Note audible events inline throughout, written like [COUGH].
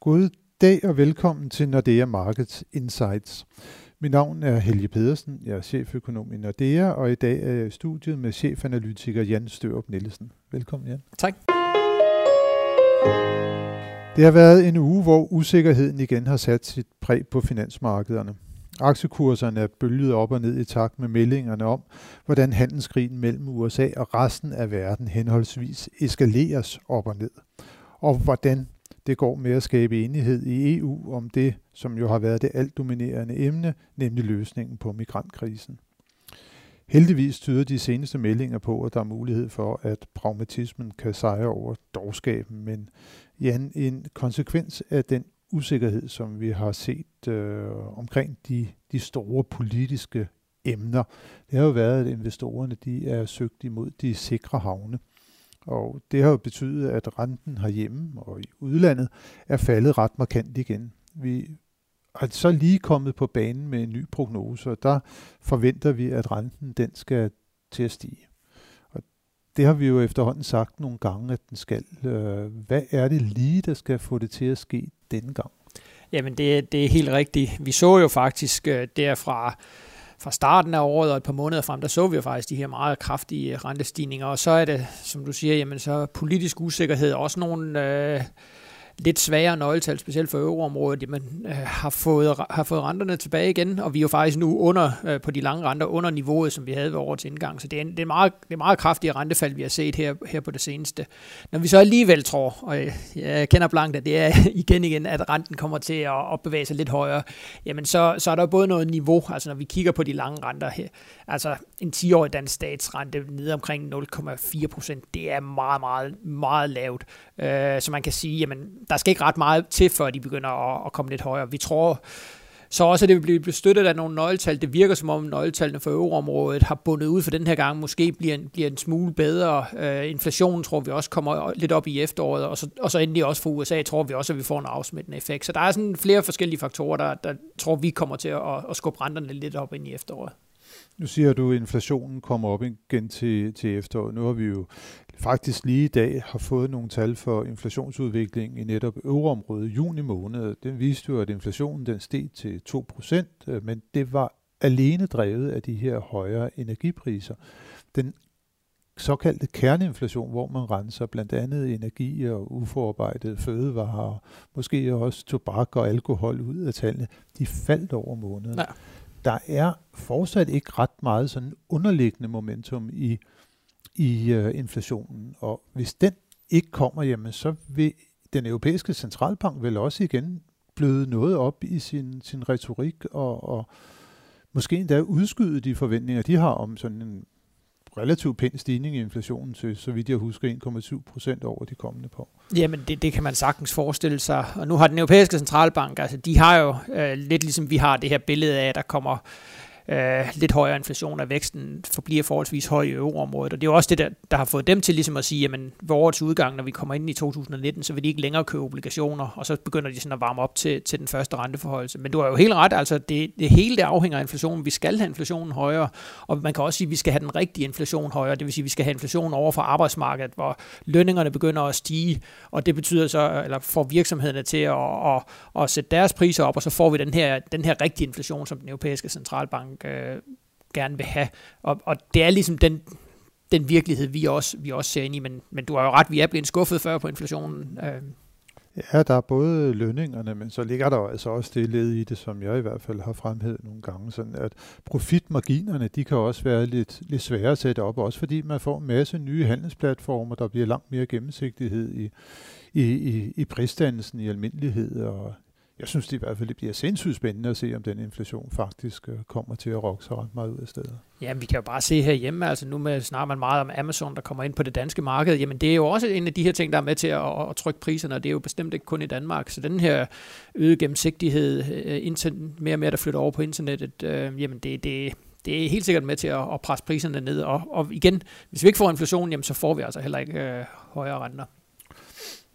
God dag og velkommen til Nordea Markets Insights. Mit navn er Helge Pedersen, jeg er cheføkonom i Nordea, og i dag er jeg i studiet med chefanalytiker Jan Størup Nielsen. Velkommen Jan. Tak. Det har været en uge, hvor usikkerheden igen har sat sit præg på finansmarkederne. Aktiekurserne er bølget op og ned i takt med meldingerne om, hvordan handelskrigen mellem USA og resten af verden henholdsvis eskaleres op og ned, og hvordan det går med at skabe enighed i EU om det, som jo har været det alt dominerende emne, nemlig løsningen på migrantkrisen. Heldigvis tyder de seneste meldinger på, at der er mulighed for, at pragmatismen kan sejre over dårskaben, men Jan, en konsekvens af den usikkerhed, som vi har set øh, omkring de, de store politiske emner, det har jo været, at investorerne de er søgt imod de sikre havne. Og det har jo betydet, at renten herhjemme og i udlandet er faldet ret markant igen. Vi er så lige kommet på banen med en ny prognose, og der forventer vi, at renten den skal til at stige. Og det har vi jo efterhånden sagt nogle gange, at den skal. Øh, hvad er det lige, der skal få det til at ske denne gang? Jamen, det, det er helt rigtigt. Vi så jo faktisk øh, derfra fra starten af året og et par måneder frem, der så vi jo faktisk de her meget kraftige øh, rentestigninger, og så er det, som du siger, jamen så politisk usikkerhed, også nogle øh, lidt svagere nøgletal, specielt for euroområdet, jamen, øh, har, fået, har fået renterne tilbage igen, og vi er jo faktisk nu under øh, på de lange renter under niveauet, som vi havde ved årets indgang. Så det er, en, det er, meget, det er meget kraftige rentefald, vi har set her, her på det seneste. Når vi så alligevel tror, og jeg, jeg kender blankt, at det er [LAUGHS] igen igen, at renten kommer til at, at bevæge sig lidt højere, jamen så, så er der både noget niveau, altså når vi kigger på de lange renter her, altså en 10-årig dansk statsrente nede omkring 0,4 procent, det er meget, meget, meget lavt. Øh, så man kan sige, jamen der skal ikke ret meget til, før de begynder at, at komme lidt højere. Vi tror så også, at det vil blive bestøttet af nogle nøgletal. Det virker som om nøgletallene for euroområdet har bundet ud for den her gang. Måske bliver en, bliver en smule bedre. Uh, inflationen tror vi også kommer lidt op i efteråret, og så, og så endelig også for USA tror vi også, at vi får en afsmittende effekt. Så der er sådan flere forskellige faktorer, der, der tror vi kommer til at, at skubbe renterne lidt op ind i efteråret. Nu siger du, at inflationen kommer op igen til, til efteråret. Nu har vi jo faktisk lige i dag har fået nogle tal for inflationsudviklingen i netop euroområdet juni måned. Den viste jo, at inflationen den steg til 2%, øh, men det var alene drevet af de her højere energipriser. Den såkaldte kerneinflation, hvor man renser blandt andet energi og uforarbejdet fødevarer, og måske også tobak og alkohol ud af tallene, de faldt over måneden. Ja. Der er fortsat ikke ret meget sådan underliggende momentum i i øh, inflationen. Og hvis den ikke kommer, jamen, så vil den europæiske centralbank vel også igen bløde noget op i sin, sin retorik og, og måske endda udskyde de forventninger, de har om sådan en relativt pæn stigning i inflationen til, så vidt jeg husker, 1,7 procent over de kommende par år. Jamen, det, det kan man sagtens forestille sig. Og nu har den europæiske centralbank, altså de har jo øh, lidt ligesom vi har det her billede af, at der kommer øh, lidt højere inflation, og væksten forbliver forholdsvis høj i euroområdet. Og det er jo også det, der, der har fået dem til ligesom at sige, jamen ved årets udgang, når vi kommer ind i 2019, så vil de ikke længere købe obligationer, og så begynder de sådan at varme op til, til den første renteforholdelse. Men du har jo helt ret, altså det, det hele det afhænger af inflationen. Vi skal have inflationen højere, og man kan også sige, at vi skal have den rigtige inflation højere, det vil sige, at vi skal have inflation over for arbejdsmarkedet, hvor lønningerne begynder at stige, og det betyder så, eller får virksomhederne til at, at, at sætte deres priser op, og så får vi den her, den her rigtige inflation, som den europæiske centralbank øh, gerne vil have. Og, og det er ligesom den, den virkelighed, vi også, vi også ser ind i, men, men du har jo ret, vi er blevet skuffet før på inflationen. Øh. Ja, der er både lønningerne, men så ligger der jo altså også det led i det, som jeg i hvert fald har fremhævet nogle gange, sådan at profitmarginerne, de kan også være lidt, lidt svære at sætte op, også fordi man får en masse nye handelsplatformer, der bliver langt mere gennemsigtighed i, i, i, i prisdannelsen i almindelighed, og jeg synes det i hvert fald, det bliver sindssygt spændende at se, om den inflation faktisk øh, kommer til at rokke sig ret meget ud af stedet. Ja, vi kan jo bare se herhjemme, altså nu med, snakker man meget om Amazon, der kommer ind på det danske marked, jamen det er jo også en af de her ting, der er med til at, at trykke priserne, og det er jo bestemt ikke kun i Danmark. Så den her øget gennemsigtighed, øh, internet, mere og mere, der flytter over på internettet, øh, jamen det, det, det er helt sikkert med til at, at presse priserne ned. Og, og igen, hvis vi ikke får inflation, jamen så får vi altså heller ikke øh, højere renter.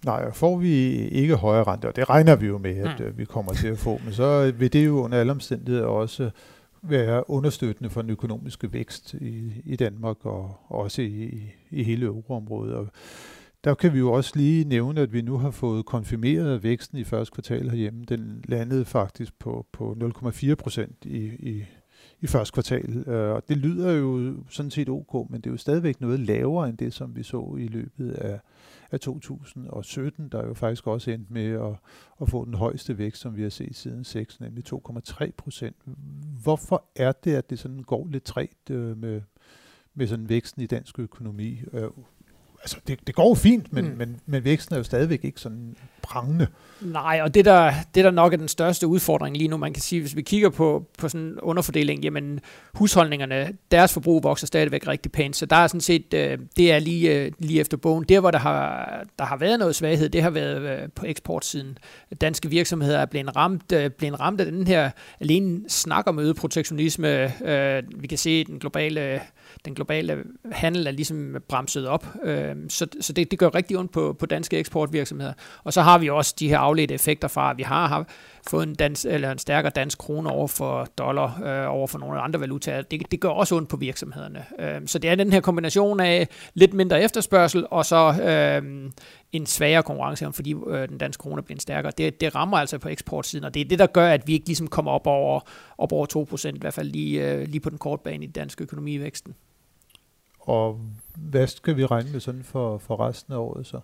Nej, får vi ikke højere rente, og det regner vi jo med, at mm. Øh, vi kommer til at få, men så vil det jo under alle omstændigheder også være understøttende for den økonomiske vækst i, i Danmark og også i, i hele euroområdet. Og der kan vi jo også lige nævne, at vi nu har fået konfirmeret væksten i første kvartal herhjemme. Den landede faktisk på, på 0,4 procent i, i, i første kvartal. Øh, og det lyder jo sådan set ok, men det er jo stadigvæk noget lavere end det, som vi så i løbet af, af 2017, der jo faktisk også endte med at, at få den højeste vækst, som vi har set siden 6, nemlig 2,3 procent. Hvorfor er det, at det sådan går lidt træt øh, med, med sådan væksten i dansk økonomi? Øh, altså, det, det går jo fint, men, mm. men, men væksten er jo stadigvæk ikke sådan prangende. Nej, og det der, det der nok er den største udfordring lige nu, man kan sige, hvis vi kigger på, på sådan en underfordeling, jamen husholdningerne, deres forbrug vokser stadigvæk rigtig pænt, så der er sådan set, øh, det er lige, øh, lige efter bogen. Der, hvor der har, der har været noget svaghed, det har været øh, på eksportsiden. Danske virksomheder er blevet ramt, blevet ramt af den her alene snak om øget protektionisme. Vi kan se den globale den globale handel er ligesom bremset op. Øhm, så, så det, det gør rigtig ondt på, på danske eksportvirksomheder. Og så har vi også de her afledte effekter fra, at vi har, har fået en, dans, eller en stærkere dansk krone over for dollar, øh, over for nogle andre valutaer. Det, det gør også ondt på virksomhederne. Øh, så det er den her kombination af lidt mindre efterspørgsel, og så øh, en svagere konkurrence, fordi øh, den danske krone bliver stærkere. Det, det rammer altså på eksportsiden, og det er det, der gør, at vi ikke ligesom kommer op over, op over 2%, i hvert fald lige, øh, lige på den korte bane i dansk økonomi i væksten. Og hvad skal vi regne med sådan for, for resten af året så?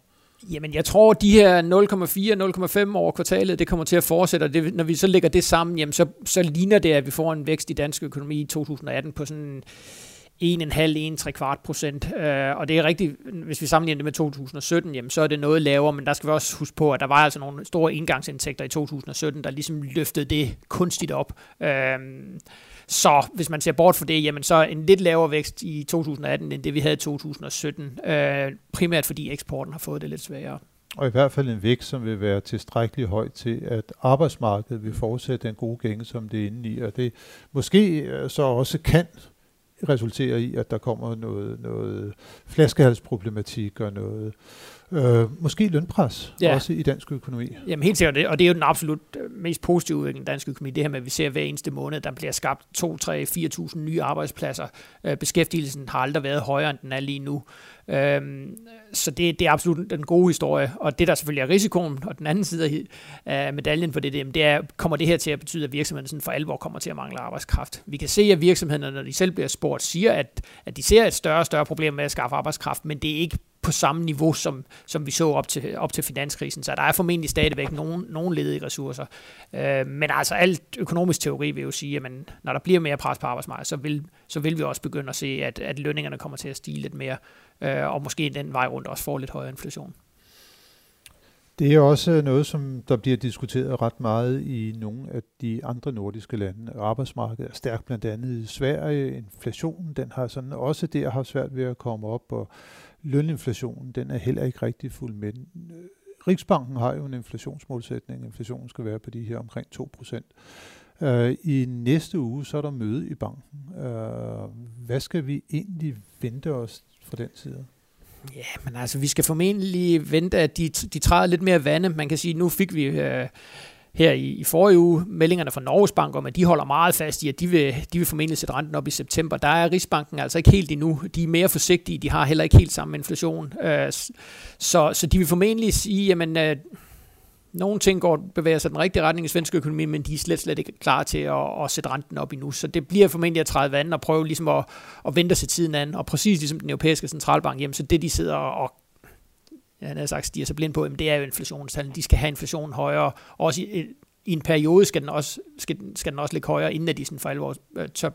Jamen, jeg tror, de her 0,4-0,5 over kvartalet, det kommer til at fortsætte, og det, når vi så lægger det sammen, jamen, så, så ligner det, at vi får en vækst i dansk økonomi i 2018 på sådan 1,5-1,3 kvart procent. Øh, og det er rigtigt, hvis vi sammenligner det med 2017, jamen, så er det noget lavere, men der skal vi også huske på, at der var altså nogle store indgangsindtægter i 2017, der ligesom løftede det kunstigt op. Øh, så hvis man ser bort fra det, jamen så en lidt lavere vækst i 2018, end det vi havde i 2017. Øh, primært fordi eksporten har fået det lidt sværere. Og i hvert fald en vækst, som vil være tilstrækkeligt høj til, at arbejdsmarkedet vil fortsætte den gode gænge, som det er inde i. Og det måske øh, så også kan resulterer i, at der kommer noget, noget flaskehalsproblematik og noget Øh, måske lønpres, ja. også i dansk økonomi. Jamen helt sikkert, og det er jo den absolut øh, mest positive udvikling i dansk økonomi, det her med, at vi ser hver eneste måned, der bliver skabt 2, 3, 4.000 nye arbejdspladser. Øh, beskæftigelsen har aldrig været højere, end den er lige nu. Øhm, så det, det er absolut den gode historie, og det der selvfølgelig er risikoen, og den anden side af medaljen for det, det er, kommer det her til at betyde, at virksomhederne sådan for alvor kommer til at mangle arbejdskraft. Vi kan se, at virksomhederne, når de selv bliver spurgt, siger, at, at de ser et større og større problem med at skaffe arbejdskraft, men det er ikke på samme niveau, som, som vi så op til, op til finanskrisen. Så der er formentlig stadigvæk nogen, nogen ledige ressourcer. Øh, men altså alt økonomisk teori vil jo sige, at man, når der bliver mere pres på arbejdsmarkedet, så vil, så vil vi også begynde at se, at, at lønningerne kommer til at stige lidt mere, øh, og måske den vej rundt også får lidt højere inflation. Det er også øh, noget, som der bliver diskuteret ret meget i nogle af de andre nordiske lande. Arbejdsmarkedet er stærkt blandt andet i Sverige. Inflationen, den har sådan også der har svært ved at komme op, og løninflationen, den er heller ikke rigtig fuld med. Øh, Riksbanken har jo en inflationsmålsætning. Inflationen skal være på de her omkring 2 procent. Øh, I næste uge, så er der møde i banken. Hvad skal vi egentlig vente os fra den side? Ja, men altså, vi skal formentlig vente, at de, de træder lidt mere vande. Man kan sige, nu fik vi Øh, her i, i forrige uge meldingerne fra Norges Bank om, at de holder meget fast i, at de vil, de vil formentlig sætte renten op i september. Der er Rigsbanken altså ikke helt endnu. De er mere forsigtige. De har heller ikke helt samme inflation. Øh, så, så de vil formentlig sige, jamen, øh, nogle ting går, bevæger sig den rigtige retning i svensk økonomi, men de er slet, slet ikke klar til at, at sætte renten op endnu. Så det bliver formentlig at træde vand og prøve ligesom at, at vente sig tiden an. Og præcis ligesom den europæiske centralbank, jamen, så det de sidder og ja, han har sagt, stiger sig blind på, jamen, det er jo inflationstallet. De skal have inflationen højere. Også i, i en periode skal den også, skal, skal den også ligge højere, inden at de sådan for alvor øh, tør,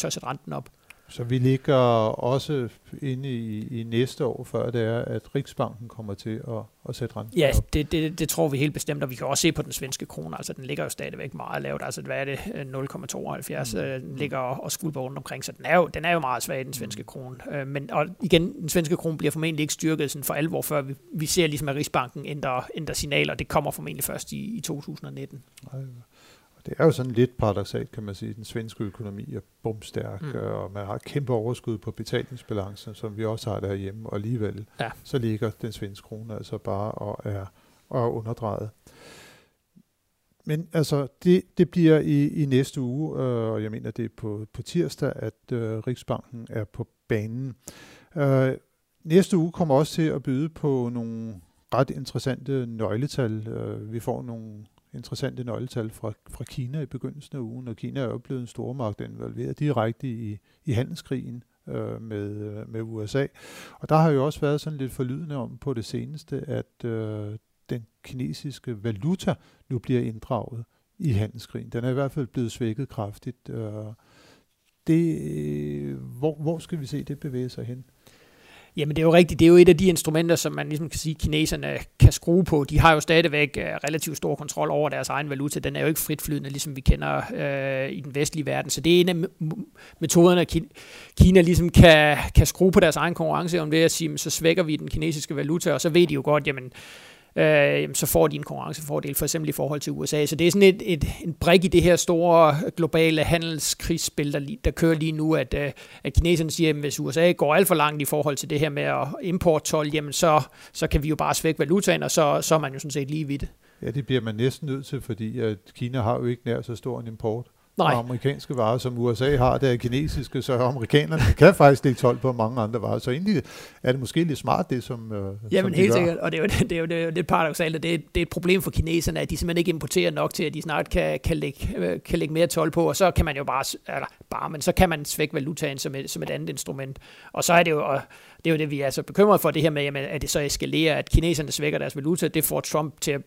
tør sætte renten op. Så vi ligger også inde i, i næste år, før det er, at Riksbanken kommer til at, at sætte renten Ja, det, det, det tror vi helt bestemt, og vi kan også se på den svenske krone, altså den ligger jo stadigvæk meget lavt, altså hvad er det, 0,72 mm. Øh, den ligger og, skvulper rundt omkring, så den er jo, den er jo meget svag, den svenske mm. krone. Øh, men og igen, den svenske krone bliver formentlig ikke styrket sådan for alvor, før vi, vi ser ligesom, at Riksbanken ændrer, ændrer signaler, og det kommer formentlig først i, i 2019. Nej, det er jo sådan lidt paradoxalt, kan man sige. Den svenske økonomi er bumstærk, mm. og man har et kæmpe overskud på betalingsbalancen, som vi også har derhjemme, og alligevel ja. så ligger den svenske krone altså bare og er, og er underdrejet. Men altså, det, det bliver i, i næste uge, øh, og jeg mener, det er på, på tirsdag, at øh, Riksbanken er på banen. Øh, næste uge kommer også til at byde på nogle ret interessante nøgletal. Øh, vi får nogle interessante nøgletal fra, fra Kina i begyndelsen af ugen, og Kina er jo blevet en stormagt involveret direkte i, i handelskrigen øh, med, øh, med USA. Og der har jo også været sådan lidt forlydende om på det seneste, at øh, den kinesiske valuta nu bliver inddraget i handelskrigen. Den er i hvert fald blevet svækket kraftigt. Øh, det, hvor, hvor skal vi se det bevæge sig hen? Jamen det er jo rigtigt, det er jo et af de instrumenter, som man ligesom kan sige, kineserne kan skrue på. De har jo stadigvæk øh, relativt stor kontrol over deres egen valuta. Den er jo ikke fritflydende, ligesom vi kender øh, i den vestlige verden. Så det er en af metoderne, at Kina ligesom kan, kan skrue på deres egen konkurrenceevne ved at sige, så svækker vi den kinesiske valuta, og så ved de jo godt, jamen øh, så får de en konkurrencefordel, for eksempel i forhold til USA. Så det er sådan et, et, en brik i det her store øh, globale handelskrigsspil, der, der kører lige nu, at, øh, at kineserne siger, at hvis USA går alt for langt i forhold til det her med at importtol, jamen så, så kan vi jo bare svække valutaen, og så, så er man jo sådan set lige vidt. Ja, det bliver man næsten nødt til, fordi at Kina har jo ikke nær så stor en import. Nej. Og amerikanske varer, som USA har, det er kinesiske, så amerikanerne [LAUGHS] kan faktisk lægge 12 på mange andre varer. Så egentlig er det måske lidt smart, det som øh, Jamen som helt gør. sikkert, og det er jo, det er jo, det er jo lidt paradoxalt, at det er, det er et problem for kineserne, at de simpelthen ikke importerer nok til, at de snart kan, kan, lægge, øh, kan lægge mere 12 på, og så kan man jo bare, eller bare, men så kan man svække valutaen som et, som et andet instrument. Og så er det jo, og det er jo det, vi er så bekymret for, det her med, jamen, at det så eskalerer, at kineserne svækker deres valuta, det får Trump til at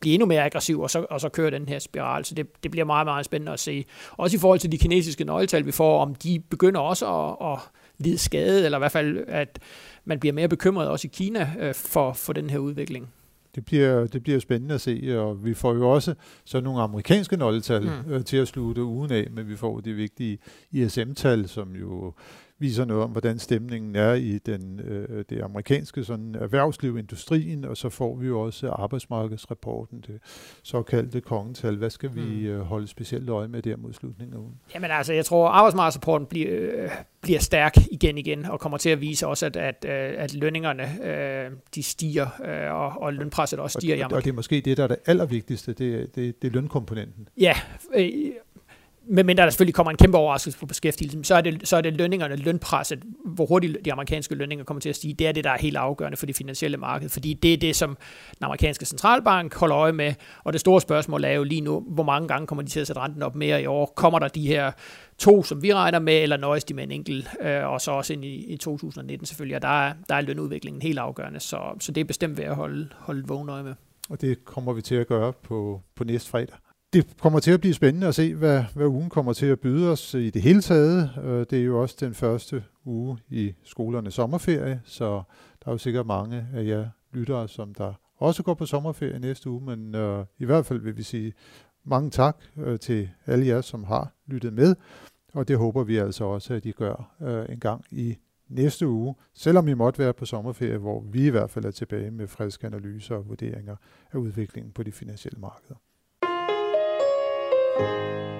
blive endnu mere aggressiv, og så, og så køre den her spiral. Så det, det bliver meget, meget spændende at se. Også i forhold til de kinesiske nøgletal, vi får, om de begynder også at, at lide skade, eller i hvert fald, at man bliver mere bekymret også i Kina øh, for, for den her udvikling. Det bliver, det bliver spændende at se, og vi får jo også så nogle amerikanske nøgletal mm. øh, til at slutte ugen af, men vi får de vigtige ISM-tal, som jo viser noget om, hvordan stemningen er i den, øh, det amerikanske sådan, erhvervsliv, industrien, og så får vi jo også arbejdsmarkedsrapporten, det såkaldte kongetal. Hvad skal vi mm. øh, holde specielt øje med der mod slutningen af ugen? Jamen altså, jeg tror, arbejdsmarkedsrapporten bliver, øh, bliver stærk igen igen, og kommer til at vise også, at, at, øh, at lønningerne øh, de stiger, øh, og, og lønpresset også stiger og, Amerika. Og det er måske det, der er det allervigtigste, det, det, det er lønkomponenten. Ja, øh, medmindre der selvfølgelig kommer en kæmpe overraskelse på beskæftigelsen, så er det, så er det lønningerne, lønpresset, hvor hurtigt de amerikanske lønninger kommer til at stige, det er det, der er helt afgørende for det finansielle marked, fordi det er det, som den amerikanske centralbank holder øje med, og det store spørgsmål er jo lige nu, hvor mange gange kommer de til at sætte renten op mere i år? Kommer der de her to, som vi regner med, eller nøjes de med en enkelt, øh, og så også ind i, i 2019 selvfølgelig, og der er, der er lønudviklingen helt afgørende, så, så det er bestemt ved at holde, holde vågen øje med. Og det kommer vi til at gøre på, på næste fredag det kommer til at blive spændende at se, hvad, hvad ugen kommer til at byde os i det hele taget. Øh, det er jo også den første uge i skolernes sommerferie, så der er jo sikkert mange af jer lyttere, som der også går på sommerferie næste uge, men øh, i hvert fald vil vi sige mange tak øh, til alle jer, som har lyttet med, og det håber vi altså også, at I gør øh, en gang i næste uge, selvom I måtte være på sommerferie, hvor vi i hvert fald er tilbage med friske analyser og vurderinger af udviklingen på de finansielle markeder. thank you